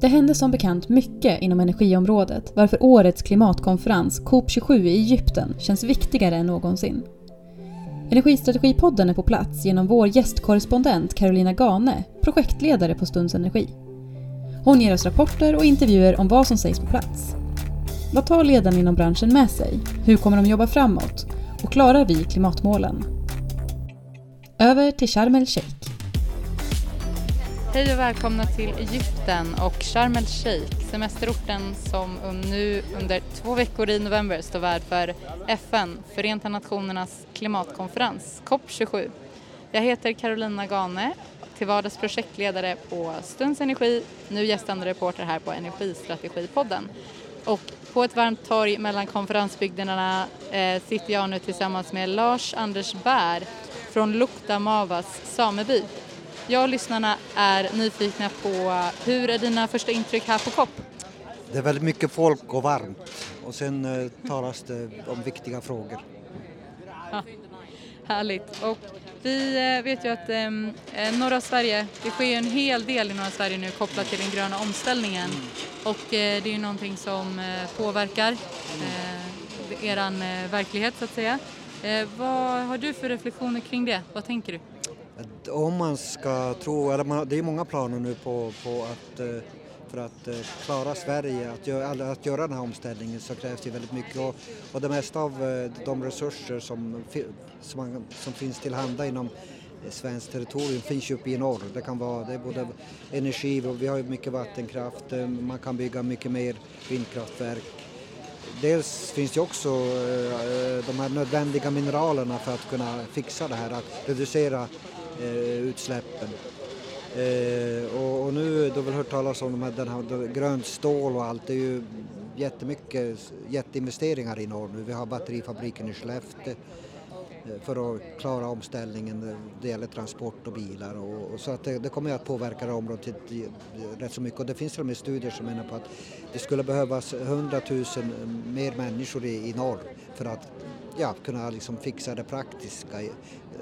Det hände som bekant mycket inom energiområdet varför årets klimatkonferens COP27 i Egypten känns viktigare än någonsin. Energistrategipodden är på plats genom vår gästkorrespondent Carolina Gane, projektledare på Stunds Energi. Hon ger oss rapporter och intervjuer om vad som sägs på plats. Vad tar ledarna inom branschen med sig? Hur kommer de jobba framåt? Och klarar vi klimatmålen? Över till Sharm el-Sheikh. Hej och välkomna till Egypten och Sharm el-Sheikh, semesterorten som nu under två veckor i november står värd för FN, Förenta Nationernas klimatkonferens, COP27. Jag heter Carolina Gane, till vardags projektledare på Stunds Energi, nu gästande reporter här på Energistrategipodden. Och på ett varmt torg mellan konferensbyggnaderna eh, sitter jag nu tillsammans med Lars Anders Bär från Luktamavas sameby. Jag och lyssnarna är nyfikna på hur är dina första intryck här på COP? Det är väldigt mycket folk och varmt och sen eh, talas det om viktiga frågor. Ja, härligt. Och vi eh, vet ju att ehm, eh, norra Sverige, det sker en hel del i norra Sverige nu kopplat till den gröna omställningen mm. och eh, det är ju någonting som eh, påverkar eh, eran verklighet så att säga. Vad har du för reflektioner kring det? Vad tänker du? Om man ska tro, eller det är många planer nu på, på att eh, för att eh, klara Sverige, att göra, att göra den här omställningen så krävs det väldigt mycket och, och det mesta av eh, de resurser som, som, man, som finns tillhanda inom svenskt territorium finns ju uppe i norr. Det kan vara det är både energi, vi har ju mycket vattenkraft, man kan bygga mycket mer vindkraftverk. Dels finns det också de här nödvändiga mineralerna för att kunna fixa det här, att reducera Eh, utsläppen. Eh, och, och, nu har vi hört talas om de här, den här grönt stål och allt, det är ju jättemycket jätteinvesteringar i norr nu. Vi har batterifabriken i Skellefteå eh, för att klara omställningen. Det gäller transport och bilar och, och så att det, det, kommer att påverka det området rätt så mycket och det finns till och med studier som menar på att det skulle behövas 100 000 mer människor i, i norr för att ja, kunna liksom fixa det praktiska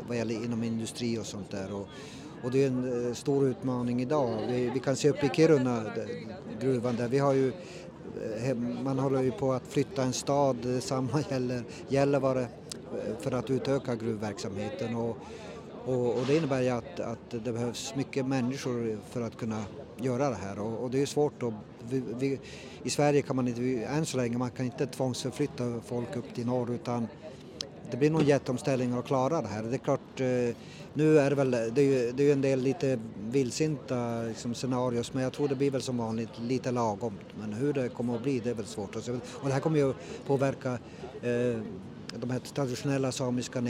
vad gäller inom industri och sånt där. Och, och det är en eh, stor utmaning idag. Vi, vi kan se upp i Kiruna, eh, gruvan där, vi har ju eh, man håller ju på att flytta en stad, detsamma gäller Gällivare för att utöka gruvverksamheten och, och, och det innebär ju att, att det behövs mycket människor för att kunna göra det här och, och det är svårt att vi, vi, I Sverige kan man inte, än så länge, man kan inte tvångsförflytta folk upp till norr utan det blir nog jätteomställning att klara det här. Det är klart, eh, nu är det väl, det är ju, det är en del lite vildsinta liksom, scenarios men jag tror det blir väl som vanligt lite lagom. Men hur det kommer att bli det är väl svårt att säga. Och det här kommer ju påverka eh, de här traditionella samiska eh,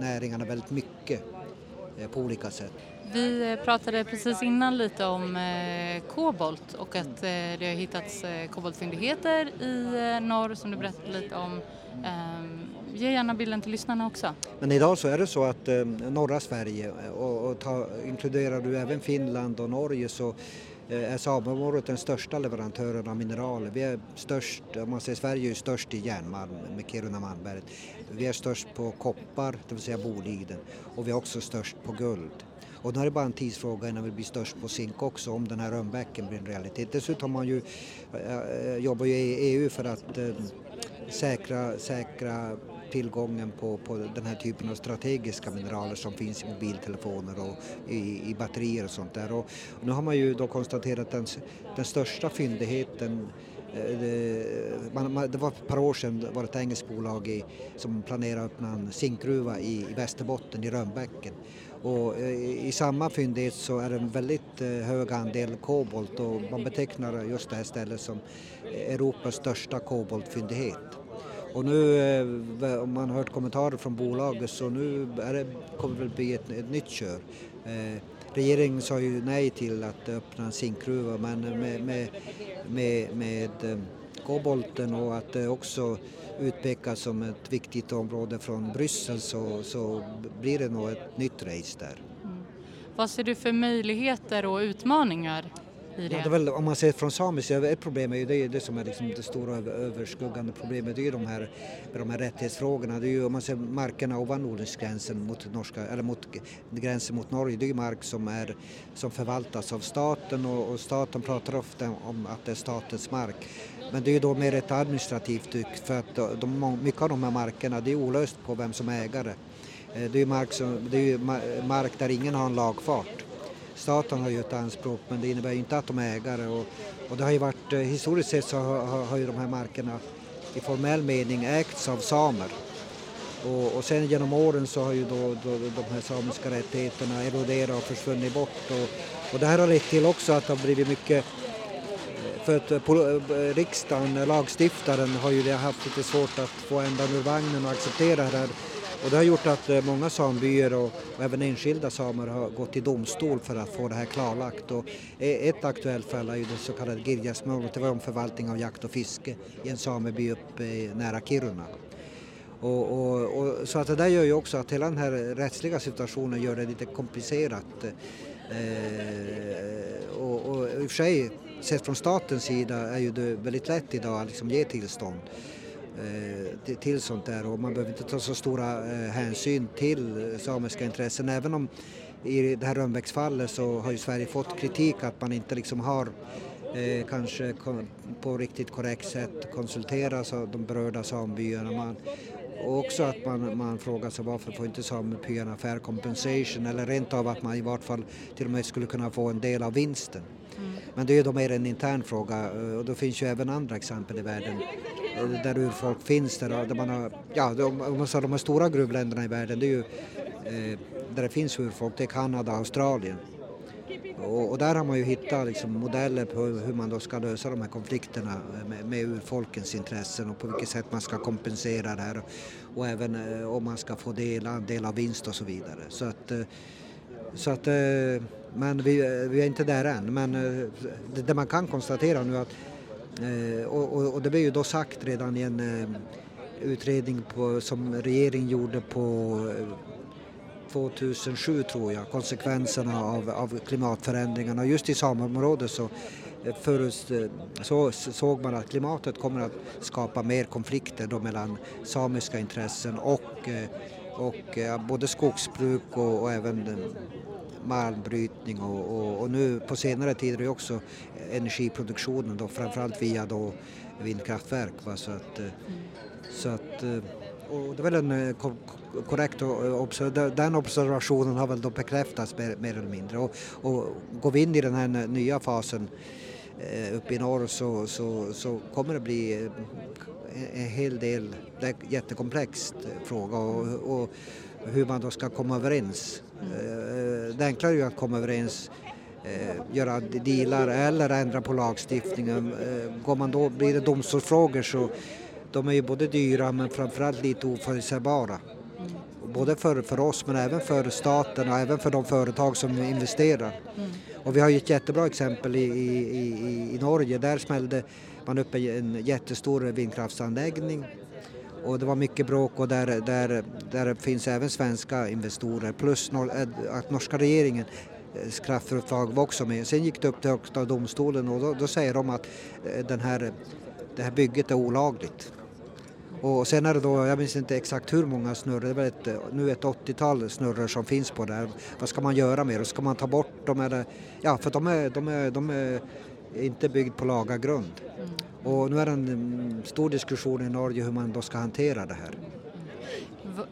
näringarna väldigt mycket eh, på olika sätt. Vi eh, pratade precis innan lite om eh, kobolt och att eh, det har hittats eh, koboltfyndigheter i norr som du berättade lite om. Ehm, ge gärna bilden till lyssnarna också. Men idag så är det så att eh, norra Sverige eh, och, och ta, inkluderar du även Finland och Norge så eh, är sameområdet den största leverantören av mineraler. Vi är störst, om man säger Sverige är störst i järnmalm med Kiruna Malmberget. Vi är störst på koppar, det vill säga Boliden och vi är också störst på guld. Och nu är det bara en tidsfråga innan vi blir störst på zink också om den här rönnbäcken blir en realitet. Dessutom man ju, eh, eh jobbar ju EU för att ehm, säkra, säkra tillgången på, på den här typen av strategiska mineraler som finns i mobiltelefoner och i, i batterier och sånt där. Och, nu har man ju då konstaterat att den, den största fyndigheten eh, det, man, det var ett par år sedan var det ett engelskt bolag i, som planerade att öppna en zinkgruva i, i Västerbotten, i Rönnbäcken. Och i, i samma fyndighet så är det en väldigt eh, hög andel kobolt och man betecknar just det här stället som eh, Europas största koboltfyndighet. Och nu, eh, om man har hört kommentarer från bolaget så nu är det, kommer det väl bli ett, ett nytt kör. Eh, regeringen sa ju nej till att öppna en zinkgruva men med, med, med, med eh, kobolten och att det också utpekas som ett viktigt område från Bryssel så, så blir det nog ett nytt race där. Mm. Vad ser du för möjligheter och utmaningar i det? Ja, det väl, om man ser från samiskt, ett problem är ju det, det som är liksom det stora överskuggande problemet, det är ju de här, de här rättighetsfrågorna. Det är ju, om man ser markerna ovan odlingsgränsen mot, norska, eller mot gränsen mot Norge, det är ju mark som, är, som förvaltas av staten och, och staten pratar ofta om att det är statens mark. Men det är ju då mer ett administrativt för att de, mycket av de här markerna det är olöst på vem som är ägare. Eh, det är, mark som, det är mark där ingen har en lagfart. Staten har ju ett anspråk men det innebär ju inte att de är ägare. Och, och det har ju varit, eh, historiskt sett så har, har ju de här markerna i formell mening ägts av samer. Och, och sen genom åren så har ju då, då, de här samiska rättigheterna eroderat och försvunnit bort. Och, och det här har lett till också att det har blivit mycket eh, för att eh, riksdagen, lagstiftaren, har ju haft lite svårt att få ändan ur vagnen och acceptera det här och det har gjort att eh, många sambyar och, och även enskilda samer har gått till domstol för att få det här klarlagt. Och eh, ett aktuellt fall är ju det så kallade Girjasmålet, det var om förvaltning av jakt och fiske i en sameby uppe eh, nära Kiruna. Och, och, och, så att det där gör ju också att hela den här rättsliga situationen gör det lite komplicerat. Eh, och, och i och för sig, sett från statens sida är ju det väldigt lätt idag att liksom ge tillstånd. Eh, till sånt där och man behöver inte ta så stora eh, hänsyn till samiska intressen även om i det här Rönnbäcksfallet så har ju Sverige fått kritik att man inte liksom har eh, kanske på riktigt korrekt sätt konsulterat de berörda samebyarna. Man, och också att man, man frågar sig varför får inte samebyarna fair compensation eller rent av att man i vart fall till och med skulle kunna få en del av vinsten. Mm. Men det är ju då mer en intern fråga och då finns ju även andra exempel i världen där urfolk finns. Där, där man har, ja, om man säger de här stora gruvländerna i världen, det är ju eh, där det finns urfolk, det är Kanada och Australien. Och, och, där har man ju hittat liksom, modeller på hur man då ska lösa de här konflikterna med, med urfolkens intressen och på vilket sätt man ska kompensera det här och, och även eh, om man ska få del, del av vinst och så vidare. Så att, eh, så att, eh, men vi, eh, vi är inte där än. Men eh, det, det man kan konstatera nu är att Eh, och, och, och, det blev ju då sagt redan i en eh, utredning på, som regeringen gjorde på eh, 2007 tror jag, konsekvenserna av, av klimatförändringarna. Just i sameområdet så, förut, så såg man att klimatet kommer att skapa mer konflikter då mellan samiska intressen och, och både skogsbruk och, och även malmbrytning och, och, och, nu på senare tid är det också energiproduktionen då framförallt via då vindkraftverk. Va? Så att, mm. så att, eh, och det är väl en eh, korrekt korrekt den observationen har väl då bekräftats mer, mer eller mindre och, och går vi in i den här nya fasen uppe i norr så, så, så kommer det bli en hel del, det är en jättekomplex fråga och, och hur man då ska komma överens. Det enklare är ju att komma överens eh, göra dealar eller ändra på lagstiftningen. Eh, går man då, blir det domstolsfrågor så de är ju både dyra men framförallt lite oförutsägbara. Mm. Både för, för oss men även för staten och även för de företag som investerar. Mm. Och vi har ju ett jättebra exempel i, i, i, i Norge. Där smällde man upp en jättestor vindkraftsanläggning och det var mycket bråk och där, där, där finns även svenska investorer plus eh, att norska regeringen eh, kraftföretag var också med. Sen gick det upp till Högsta domstolen och då, då säger de att eh, den här, det här bygget är olagligt. Och sen är det då, jag minns inte exakt hur många snurror, det är väl ett, nu ett 80-tal snurror som finns på det här. Vad ska man göra med dem? Ska man ta bort dem eller? Ja, för de är, de är, de är inte byggd på laga grund. Mm. Och nu är det en mm, stor diskussion i Norge hur man då ska hantera det här.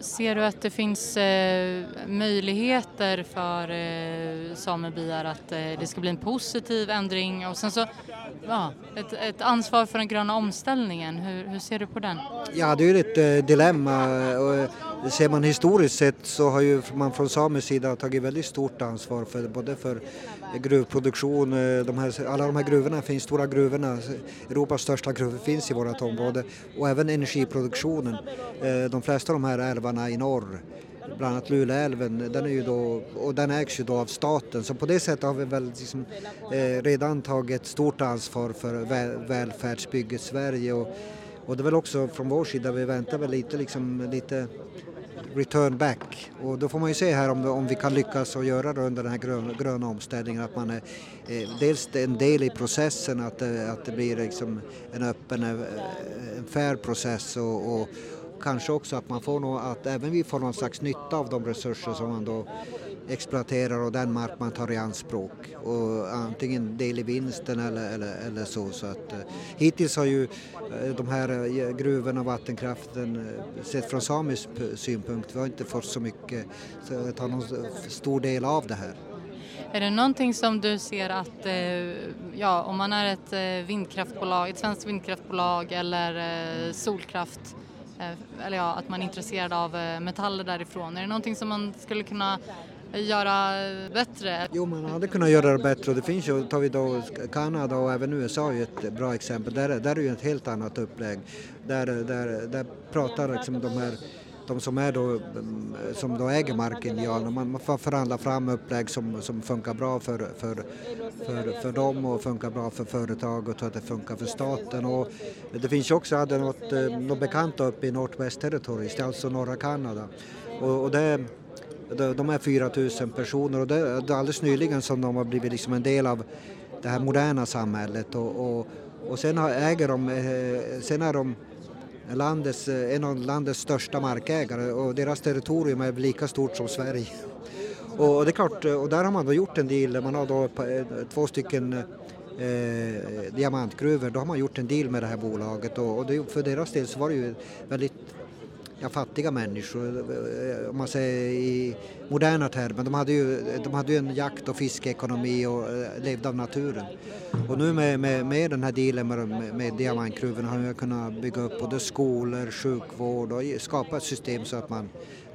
Ser du att det finns eh, möjligheter för eh, samebyar att eh, det ska bli en positiv ändring och sen så ja, ett, ett ansvar för den gröna omställningen. Hur, hur, ser du på den? Ja, det är ju ett dilemma. Ser man historiskt sett så har ju man från samisk sida tagit väldigt stort ansvar för både för gruvproduktion, eh, de här, alla de här gruvorna finns, stora gruvorna, Europas största gruvor finns i vårt område och även energiproduktionen. Eh, de flesta av de här älvarna i norr bland annat Luleälven, den, är ju då, och den ägs ju då av staten så på det sättet har vi väl liksom, eh, redan tagit stort ansvar för väl, välfärdsbygget Sverige och, och det är väl också från vår sida, vi väntar väl lite, liksom, lite return back. Och då får man ju se här om, om vi kan lyckas och göra det under den här gröna, gröna omställningen att man är eh, dels en del i processen att, eh, att det blir liksom en öppen, eh, en fair process och, och kanske också att man får något, att även vi får någon slags nytta av de resurser som man då exploaterar och den mark man tar i anspråk. Och antingen del i vinsten eller, eller, eller så. så att, eh, hittills har ju eh, de här eh, gruvorna och vattenkraften eh, sett från samisk synpunkt, vi har inte fått så mycket, så ta någon stor del av det här. Är det någonting som du ser att, ja om man är ett vindkraftbolag, ett svenskt vindkraftbolag eller solkraft, eller ja, att man är intresserad av metaller därifrån. Är det någonting som man skulle kunna göra bättre? Jo, man hade kunnat göra det bättre och det finns ju, tar vi då Kanada och även USA är ju ett bra exempel, där, där är det ju ett helt annat upplägg. Där, där, där pratar liksom de här de som, är då, som då äger marken, ja, man får förhandla fram upplägg som, som funkar bra för, för, för, för dem och funkar bra för företaget och att det funkar för staten. Och det finns ju också, jag hade något, eh, något bekant uppe i Northwest Territories, alltså norra Kanada. Och, och det, de är 4 000 personer och det är alldeles nyligen som de har blivit liksom en del av det här moderna samhället och, och, och sen äger de, eh, sen är de landets, eh, en av landets största markägare och deras territorium är lika stort som Sverige. Och det är klart, eh, och där har man då gjort en deal, man har då två stycken eh, diamantgruvor, då har man gjort en deal med det här bolaget och, och det, för deras del så var det ju väldigt ja, fattiga människor, eh, eh, om man säger i moderna termer. De hade ju, de hade ju en jakt och fiskeekonomi och eh, levde av naturen. Och nu med, med, med den här dealen med, med diamantgruvorna har vi kunnat bygga upp både skolor, sjukvård och skapa ett system så att man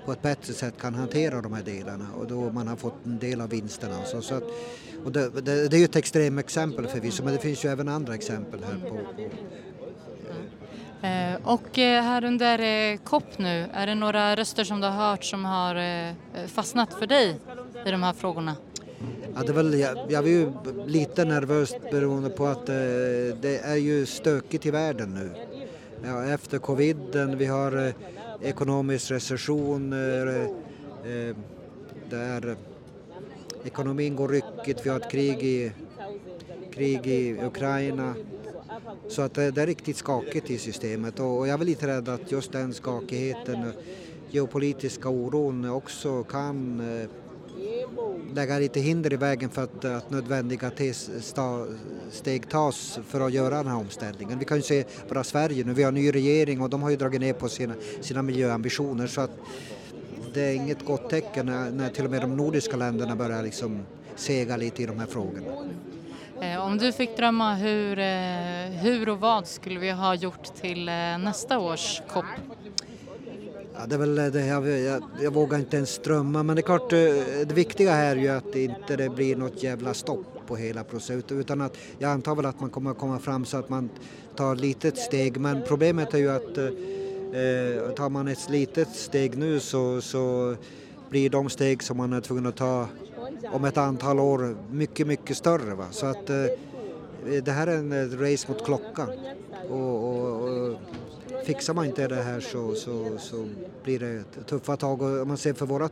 på ett bättre sätt kan hantera de här delarna och då man har fått en del av vinsterna. Alltså, så att, och det, det, det är ju ett extremexempel förvisso men det finns ju även andra exempel här på, på Eh, och eh, här under eh, COP nu, är det några röster som du har hört som har fastnat för dig i de här frågorna? Ja, det väl, jag, jag var ju lite nervös beroende på att det är ju stökigt i världen nu. Ja, efter coviden, vi har ekonomisk recession, där ekonomin går ryckigt, vi har ett krig i, krig i Ukraina så att det, är riktigt skakigt i systemet och jag är lite rädd att just den skakigheten, geopolitiska oron också kan eh, lägga lite hinder i vägen för att, att nödvändiga sta, steg tas för att göra den här omställningen. Vi kan ju se bara Sverige nu, vi har en ny regering och de har ju dragit ner på sina, sina miljöambitioner så att det är inget gott tecken när, när till och med de nordiska länderna börjar liksom sega lite i de här frågorna. Eh, om du fick drömma, hur, eh, hur och vad skulle vi ha gjort till eh, nästa års COP? Ja, det är väl eh, det, jag, jag, jag, vågar inte ens drömma men det är klart eh, det viktiga här är ju att det inte blir något jävla stopp på hela processen utan att jag antar väl att man kommer att komma fram så att man tar ett litet steg men problemet är ju att eh, eh, tar man ett litet steg nu så, så blir de steg som man är tvungen att ta om ett antal år mycket, mycket större. Va? Så att eh, det här är en eh, race mot klockan. Och, och, och fixar man inte det här så, så, så blir det tuffa tag. Och om man ser för, våra,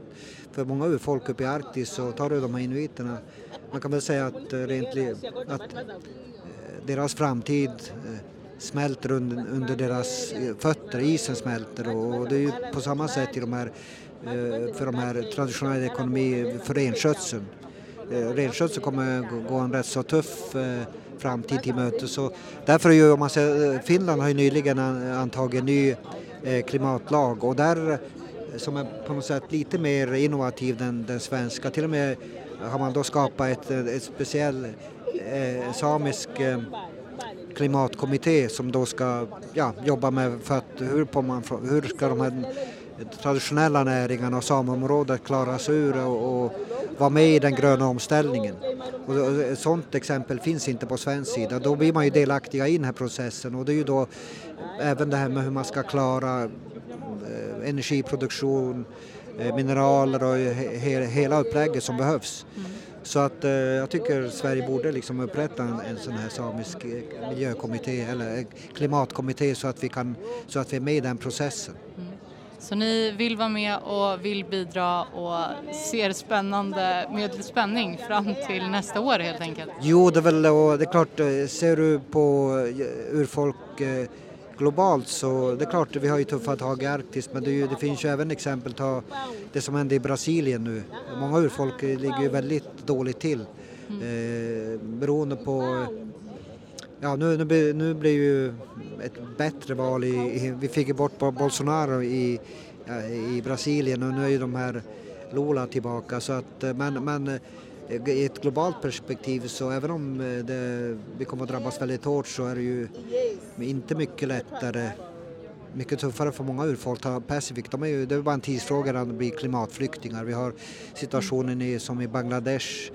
för många urfolk uppe i Arktis så tar det de här inuiterna, man kan väl säga att, eh, rent, att eh, deras framtid smälter under, under deras fötter, isen smälter och det är ju på samma sätt i de här Eh, för de här traditionella ekonomierna, för renskötseln. Eh, renskötseln kommer gå en rätt så tuff eh, framtid till mötes. Därför är ju, om man säger, Finland har ju nyligen antagit en ny klimatlag och där som är på något sätt lite mer innovativ än den svenska. Till och med har man då skapat ett, ett speciell eh, samisk eh, klimatkommitté som då ska ja, jobba med för att hur, på man, hur ska de här traditionella näringarna och sameområdet klaras sig ur och, och vara med i den gröna omställningen. Och ett sådant exempel finns inte på svensk sida. Då blir man ju delaktiga i den här processen och det är ju då även det här med hur man ska klara eh, energiproduktion, eh, mineraler och he hela upplägget som behövs. Mm. Så att eh, jag tycker Sverige borde liksom upprätta en, en sån här samisk eh, miljökommitté eller klimatkommitté så att vi, kan, så att vi är med i den processen. Mm. Så ni vill vara med och vill bidra och ser spännande med spänning fram till nästa år helt enkelt? Jo, det är väl och det är klart, eh, ser du på eh, urfolk eh, globalt så det är klart vi har ju tuffa tag i Arktis men det, ju, det finns ju även exempel ta det som händer i Brasilien nu. Många urfolk ligger ju väldigt dåligt till mm. eh, beroende på Ja, nu, nu, nu blev ju ett bättre val. I, i, vi fick ju bort Bolsonaro i, i Brasilien och nu är ju de här Lula tillbaka. Så att, eh, men, men eh, i ett globalt perspektiv så även om eh, det, vi kommer att drabbas väldigt hårt så är det ju inte mycket lättare mycket tuffare för många urfolk. Pacific, de är ju, det är bara en tidsfråga när de blir klimatflyktingar. Vi har situationen i, som i Bangladesh,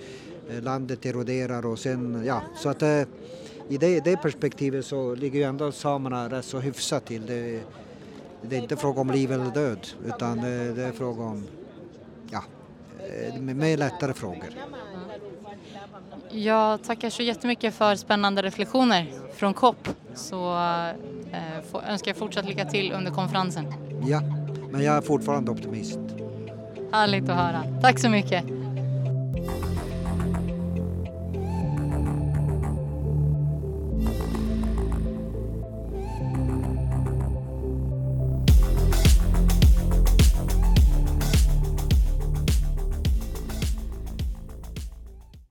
landet eroderar och sen, ja, så att det i det, det perspektivet så ligger ju ändå samerna rätt så hyfsat till. Det, det är inte fråga om liv eller död utan det, det är fråga om ja, eh, mer lättare frågor. Jag tackar så jättemycket för spännande reflektioner från COP så eh, önskar jag fortsatt lycka till under konferensen. Ja, men jag är fortfarande optimist. Härligt att höra. Tack så mycket.